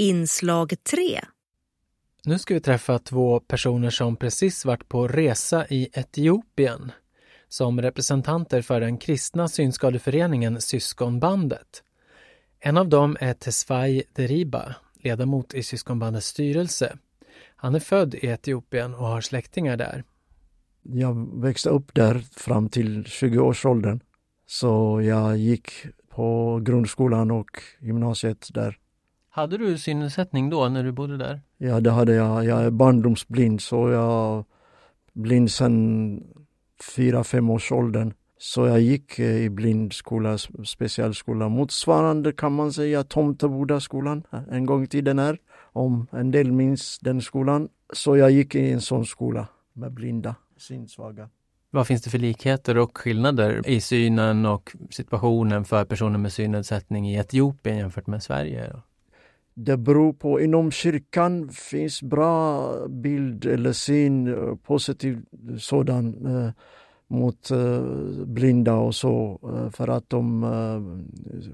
Inslag 3 Nu ska vi träffa två personer som precis varit på resa i Etiopien som representanter för den kristna synskadeföreningen Syskonbandet. En av dem är Tesfaye Deriba, ledamot i Syskonbandets styrelse. Han är född i Etiopien och har släktingar där. Jag växte upp där fram till 20-årsåldern. Så jag gick på grundskolan och gymnasiet där. Hade du synnedsättning då när du bodde där? Ja, det hade jag. Jag är barndomsblind så jag är blind sedan fyra, fem års åldern. Så jag gick eh, i blindskola, specialskola, motsvarande kan man säga Tomtebodaskolan en gång i tiden är. Om en del minns den skolan. Så jag gick i en sån skola med blinda, synsvaga. Vad finns det för likheter och skillnader i synen och situationen för personer med synnedsättning i Etiopien jämfört med Sverige? Det beror på, inom kyrkan finns bra bild eller syn, eh, positiv sådan eh, mot eh, blinda och så eh, för att de eh,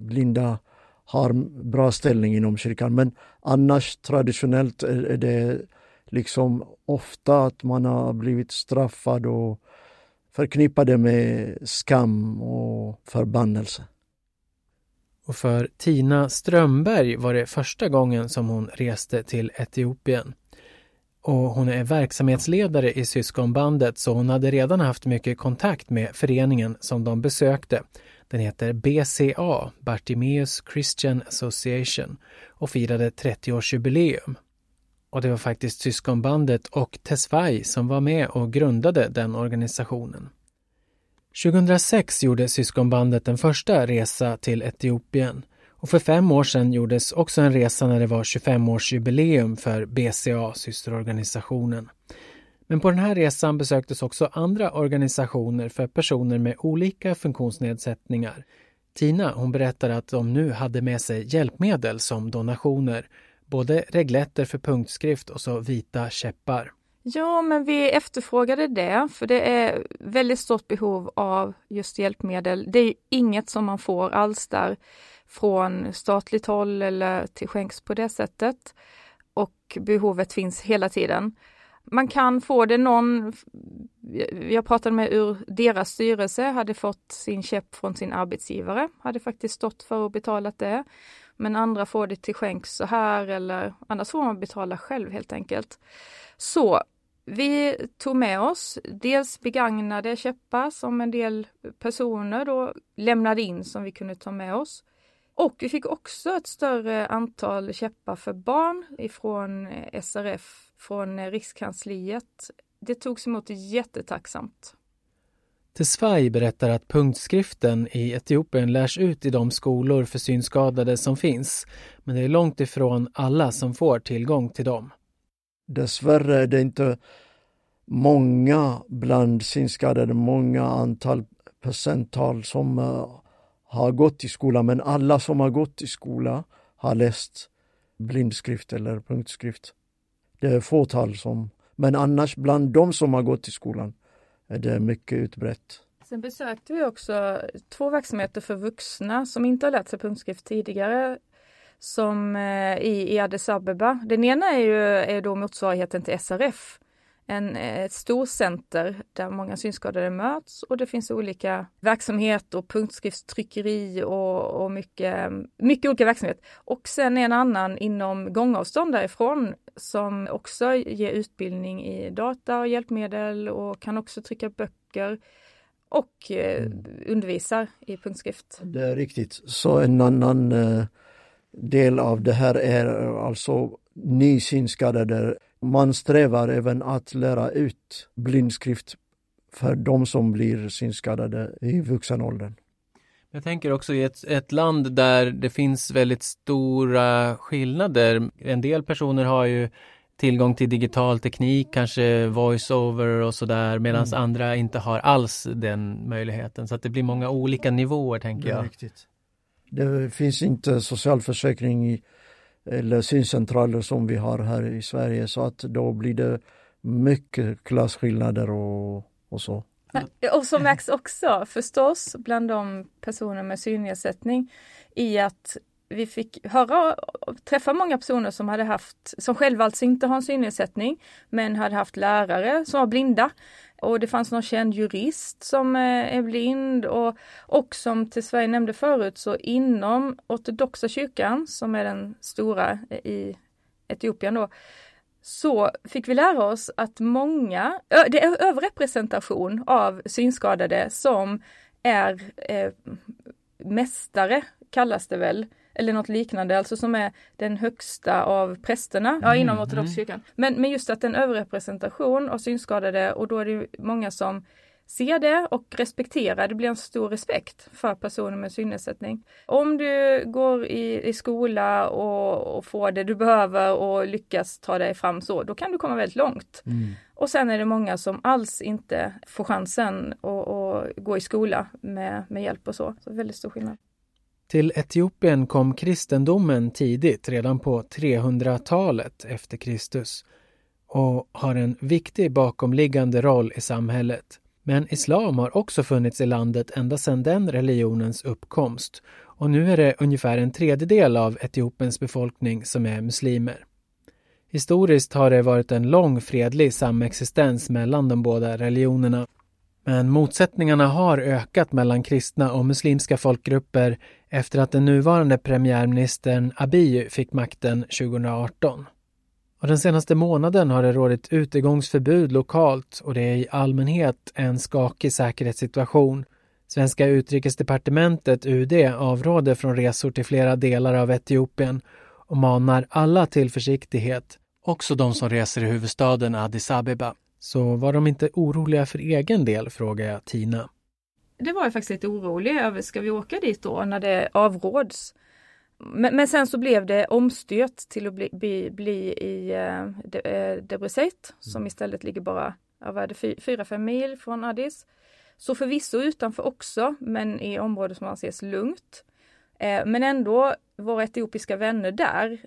blinda har bra ställning inom kyrkan. Men annars traditionellt är det liksom ofta att man har blivit straffad och förknippade med skam och förbannelse. Och för Tina Strömberg var det första gången som hon reste till Etiopien. Och hon är verksamhetsledare i syskonbandet så hon hade redan haft mycket kontakt med föreningen som de besökte. Den heter BCA, Bartimeus Christian Association, och firade 30-årsjubileum. Och det var faktiskt syskonbandet och Tesfaye som var med och grundade den organisationen. 2006 gjorde syskonbandet en första resa till Etiopien och för fem år sedan gjordes också en resa när det var 25-årsjubileum för BCA, systerorganisationen. Men på den här resan besöktes också andra organisationer för personer med olika funktionsnedsättningar. Tina hon berättade att de nu hade med sig hjälpmedel som donationer, både regletter för punktskrift och så vita käppar. Ja, men vi efterfrågade det, för det är väldigt stort behov av just hjälpmedel. Det är inget som man får alls där från statligt håll eller till skänks på det sättet. Och behovet finns hela tiden. Man kan få det någon, jag pratade med ur deras styrelse, hade fått sin käpp från sin arbetsgivare, hade faktiskt stått för och betalat det. Men andra får det till skänks så här eller annars får man betala själv helt enkelt. Så vi tog med oss dels begagnade käppar som en del personer då lämnade in som vi kunde ta med oss. Och vi fick också ett större antal käppar för barn ifrån eh, SRF, från eh, Rikskansliet. Det togs emot jättetacksamt. Tesfaye berättar att punktskriften i Etiopien lärs ut i de skolor för synskadade som finns, men det är långt ifrån alla som får tillgång till dem. Dessvärre är det inte många bland synskadade, många antal procenttal som eh, har gått i skola, men alla som har gått i skola har läst blindskrift eller punktskrift. Det är fåtal som, men annars bland de som har gått i skolan är det mycket utbrett. Sen besökte vi också två verksamheter för vuxna som inte har lärt sig punktskrift tidigare som eh, i, i Addis Abeba. Den ena är ju är då motsvarigheten till SRF en, ett storcenter där många synskadade möts och det finns olika verksamheter och punktskriftstryckeri och, och mycket, mycket olika verksamhet. Och sen en annan inom gångavstånd därifrån som också ger utbildning i data och hjälpmedel och kan också trycka böcker och eh, mm. undervisar i punktskrift. Det är riktigt. Så en annan eh, del av det här är alltså nysynskadade man strävar även att lära ut blindskrift för de som blir synskadade i vuxen åldern. Jag tänker också i ett, ett land där det finns väldigt stora skillnader. En del personer har ju tillgång till digital teknik, kanske voice-over och sådär, medan mm. andra inte har alls den möjligheten. Så att det blir många olika nivåer, tänker jag. Riktigt. Det finns inte socialförsäkring i eller syncentraler som vi har här i Sverige så att då blir det mycket klasskillnader och, och så. Och som märks också förstås bland de personer med synnedsättning i att vi fick höra, träffa många personer som hade haft, som själva alltså inte har en synnedsättning, men hade haft lärare som var blinda. Och det fanns någon känd jurist som eh, är blind och, och som till Sverige nämnde förut så inom ortodoxa kyrkan som är den stora eh, i Etiopien då, så fick vi lära oss att många, det är överrepresentation av synskadade som är eh, mästare kallas det väl, eller något liknande, alltså som är den högsta av prästerna ja, inom mm. ortodox kyrkan. Men, men just att en överrepresentation av synskadade och då är det många som ser det och respekterar. Det blir en stor respekt för personer med synnedsättning. Om du går i, i skola och, och, får det du behöver och lyckas ta dig fram så, då kan du komma väldigt långt. Mm. Och sen är det många som alls inte får chansen att, att gå i skola med, med hjälp och så. så väldigt stor skillnad. Till Etiopien kom kristendomen tidigt, redan på 300-talet efter Kristus och har en viktig bakomliggande roll i samhället. Men islam har också funnits i landet ända sedan den religionens uppkomst och nu är det ungefär en tredjedel av Etiopiens befolkning som är muslimer. Historiskt har det varit en lång fredlig samexistens mellan de båda religionerna. Men motsättningarna har ökat mellan kristna och muslimska folkgrupper efter att den nuvarande premiärministern Abiy fick makten 2018. Och den senaste månaden har det rådit utegångsförbud lokalt och det är i allmänhet en skakig säkerhetssituation. Svenska utrikesdepartementet, UD, avråder från resor till flera delar av Etiopien och manar alla till försiktighet, också de som reser i huvudstaden Addis Abeba. Så var de inte oroliga för egen del, frågar jag Tina. Det var jag faktiskt lite orolig över, ska vi åka dit då när det avråds? Men, men, sen så blev det omstyrt till att bli, bli, bli i eh, de, eh, Debrecet som mm. istället ligger bara ja, vad är det, fyra, fem mil från Addis. Så förvisso utanför också, men i området som anses lugnt. Eh, men ändå, våra etiopiska vänner där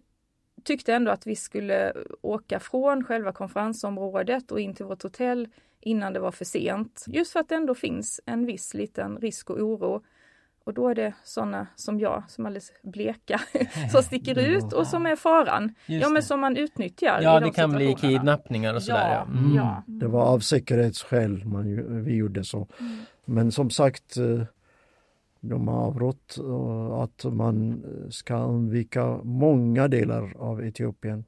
tyckte ändå att vi skulle åka från själva konferensområdet och in till vårt hotell innan det var för sent. Just för att det ändå finns en viss liten risk och oro och då är det sådana som jag, som är alldeles bleka, som sticker ut och som är faran. Just ja men som man utnyttjar. Ja det kan bli kidnappningar och sådär. Ja, mm. ja. Det var av säkerhetsskäl man, vi gjorde så. Mm. Men som sagt, eh, de har avrått eh, att man ska undvika många delar av Etiopien.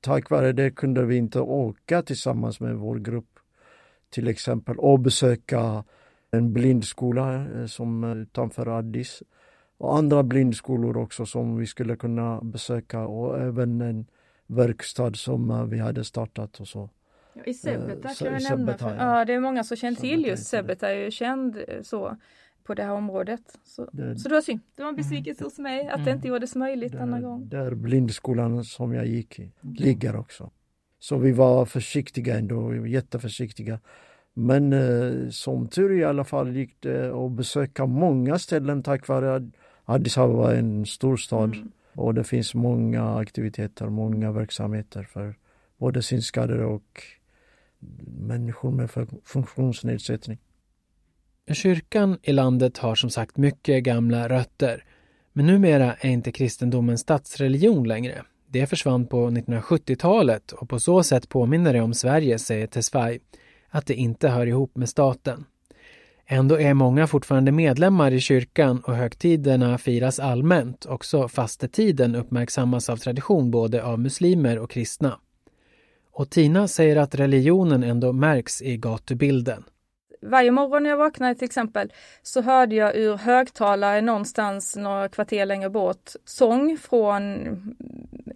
Tack vare det kunde vi inte åka tillsammans med vår grupp till exempel och besöka en blindskola eh, som utanför Addis och andra blindskolor också som vi skulle kunna besöka och även en verkstad som eh, vi hade startat och så. I Sebeta kan jag nämna. För, ja. det är många som känner till just Sebeta är ju känd eh, så på det här området. Så det, så det var synd. Det var en besvikelse hos mig att mm. det inte gjordes möjligt där, denna gång. Där blindskolan som jag gick i ligger också. Så vi var försiktiga ändå, jätteförsiktiga. Men eh, som tur i alla fall gick det att besöka många ställen tack vare att Addis Abeba är en storstad mm. och det finns många aktiviteter, många verksamheter för både synskadade och människor med funktionsnedsättning. Kyrkan i landet har som sagt mycket gamla rötter. Men numera är inte kristendomen statsreligion längre. Det försvann på 1970-talet och på så sätt påminner det om Sverige, säger Tesfaye att det inte hör ihop med staten. Ändå är många fortfarande medlemmar i kyrkan och högtiderna firas allmänt. Också fastetiden uppmärksammas av tradition både av muslimer och kristna. Och Tina säger att religionen ändå märks i gatubilden. Varje morgon när jag vaknade till exempel så hörde jag ur högtalare någonstans några kvarter längre bort sång från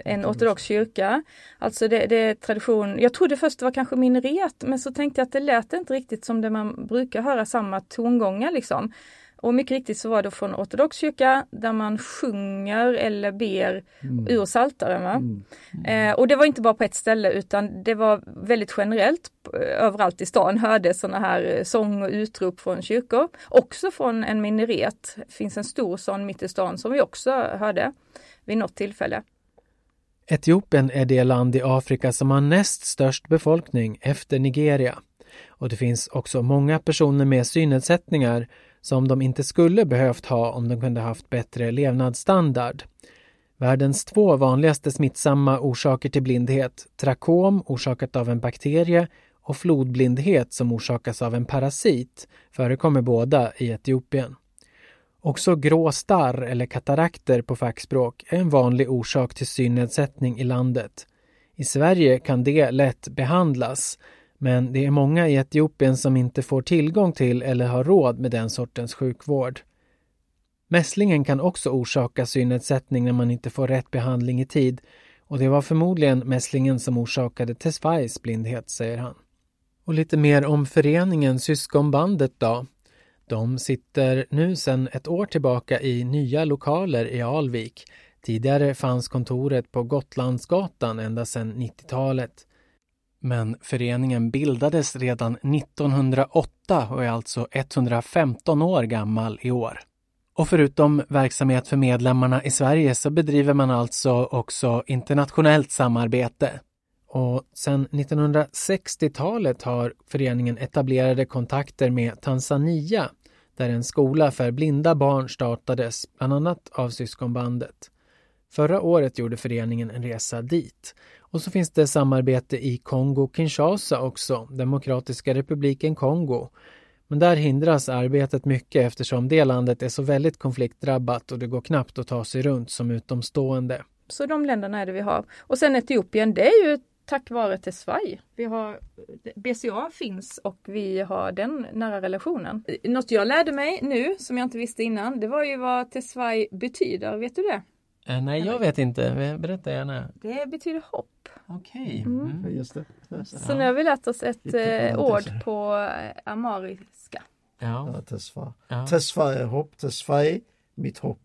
en ortodox kyrka. Alltså det, det, är tradition. Jag trodde först det var kanske minret men så tänkte jag att det lät inte riktigt som det man brukar höra samma tongångar liksom. Och mycket riktigt så var det från ortodox kyrka där man sjunger eller ber mm. ur Psaltaren. Mm. Mm. Eh, och det var inte bara på ett ställe utan det var väldigt generellt. Överallt i stan hördes sådana här eh, sång och utrop från kyrkor. Också från en mineret. Det finns en stor sån mitt i stan som vi också hörde vid något tillfälle. Etiopien är det land i Afrika som har näst störst befolkning efter Nigeria. Och det finns också många personer med synnedsättningar som de inte skulle behövt ha om de kunde haft bättre levnadsstandard. Världens två vanligaste smittsamma orsaker till blindhet, trakom orsakat av en bakterie och flodblindhet som orsakas av en parasit, förekommer båda i Etiopien. Också grå starr eller katarakter på fackspråk är en vanlig orsak till synnedsättning i landet. I Sverige kan det lätt behandlas, men det är många i Etiopien som inte får tillgång till eller har råd med den sortens sjukvård. Mässlingen kan också orsaka synnedsättning när man inte får rätt behandling i tid och det var förmodligen mässlingen som orsakade Tesfais blindhet, säger han. Och lite mer om föreningen Syskonbandet då. De sitter nu sedan ett år tillbaka i nya lokaler i Alvik. Tidigare fanns kontoret på Gotlandsgatan ända sedan 90-talet. Men föreningen bildades redan 1908 och är alltså 115 år gammal i år. Och förutom verksamhet för medlemmarna i Sverige så bedriver man alltså också internationellt samarbete. Och sedan 1960-talet har föreningen etablerade kontakter med Tanzania där en skola för blinda barn startades, bland annat av syskonbandet. Förra året gjorde föreningen en resa dit. Och så finns det samarbete i Kongo-Kinshasa också, Demokratiska republiken Kongo. Men där hindras arbetet mycket eftersom det landet är så väldigt konfliktdrabbat och det går knappt att ta sig runt som utomstående. Så de länderna är det vi har. Och sen Etiopien, det är ju tack vare Tesfaye. Vi har, BCA finns och vi har den nära relationen. Något jag lärde mig nu som jag inte visste innan, det var ju vad Tesfaye betyder. Vet du det? Eh, nej, jag vet inte. Berätta gärna. Det betyder hopp. Okej. Okay. Mm. Mm. Just det. Så nu har vi lärt oss ett eh, ord på eh, amariska. Ja. ja tesfa. Ja. tesfa är hopp, tesfa är mitt hopp.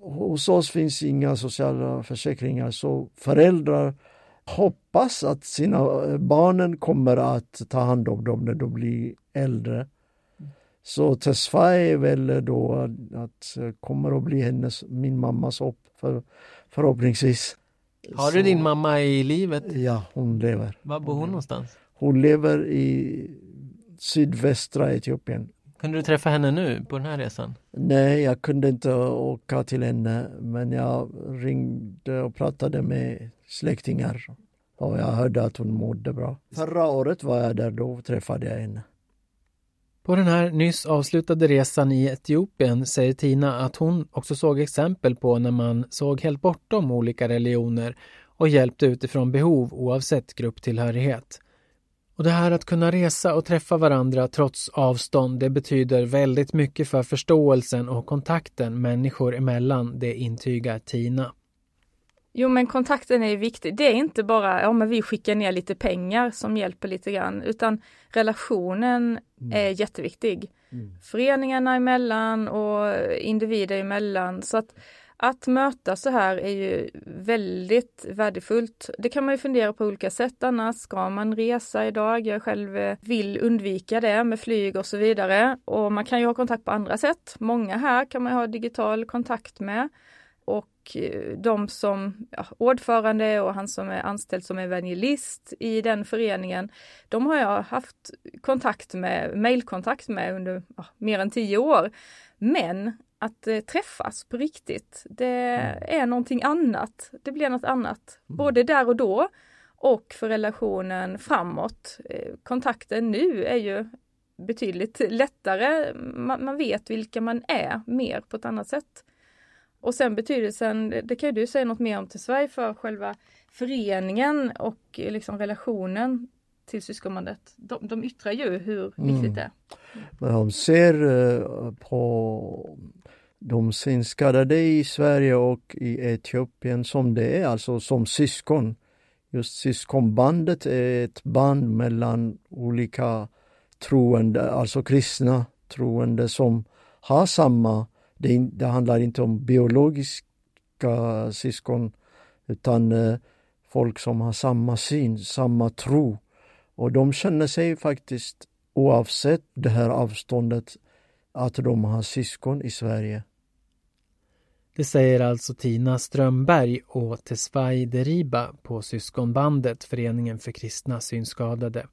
Hos oss finns inga sociala försäkringar så föräldrar hoppas att sina eh, barnen kommer att ta hand om dem när de blir äldre. Så Tesfa är väl då att eh, kommer att bli hennes, min mammas hopp för, förhoppningsvis. Har du Så, din mamma i livet? Ja, hon lever. Var bor hon någonstans? Hon lever i sydvästra Etiopien. Kunde du träffa henne nu på den här resan? Nej, jag kunde inte åka till henne men jag ringde och pratade med släktingar och jag hörde att hon mådde bra. Förra året var jag där, då träffade jag henne. På den här nyss avslutade resan i Etiopien säger Tina att hon också såg exempel på när man såg helt bortom olika religioner och hjälpte utifrån behov oavsett grupptillhörighet. Och det här att kunna resa och träffa varandra trots avstånd, det betyder väldigt mycket för förståelsen och kontakten människor emellan, det intygar Tina. Jo men kontakten är viktig. Det är inte bara, ja men vi skickar ner lite pengar som hjälper lite grann, utan relationen mm. är jätteviktig. Mm. Föreningarna emellan och individer emellan. Så att, att mötas så här är ju väldigt värdefullt. Det kan man ju fundera på olika sätt annars. Ska man resa idag? Jag själv eh, vill undvika det med flyg och så vidare. Och man kan ju ha kontakt på andra sätt. Många här kan man ha digital kontakt med och eh, de som ja, ordförande och han som är anställd som evangelist i den föreningen, de har jag haft kontakt med, mejlkontakt med under ja, mer än tio år. Men att eh, träffas på riktigt, det mm. är någonting annat. Det blir något annat, mm. både där och då och för relationen framåt. Eh, kontakten nu är ju betydligt lättare. Man, man vet vilka man är mer på ett annat sätt. Och sen betydelsen, det kan ju du säga något mer om till Sverige för själva föreningen och liksom relationen till syskonbandet. De, de yttrar ju hur viktigt mm. det är. Men om ser eh, på de synskadade i Sverige och i Etiopien som det är, alltså som syskon. Just syskonbandet är ett band mellan olika troende, alltså kristna troende som har samma det, det handlar inte om biologiska syskon utan eh, folk som har samma syn, samma tro. Och de känner sig faktiskt, oavsett det här avståndet, att de har syskon i Sverige. Det säger alltså Tina Strömberg och Tesfaye Deriba på syskonbandet Föreningen för kristna synskadade.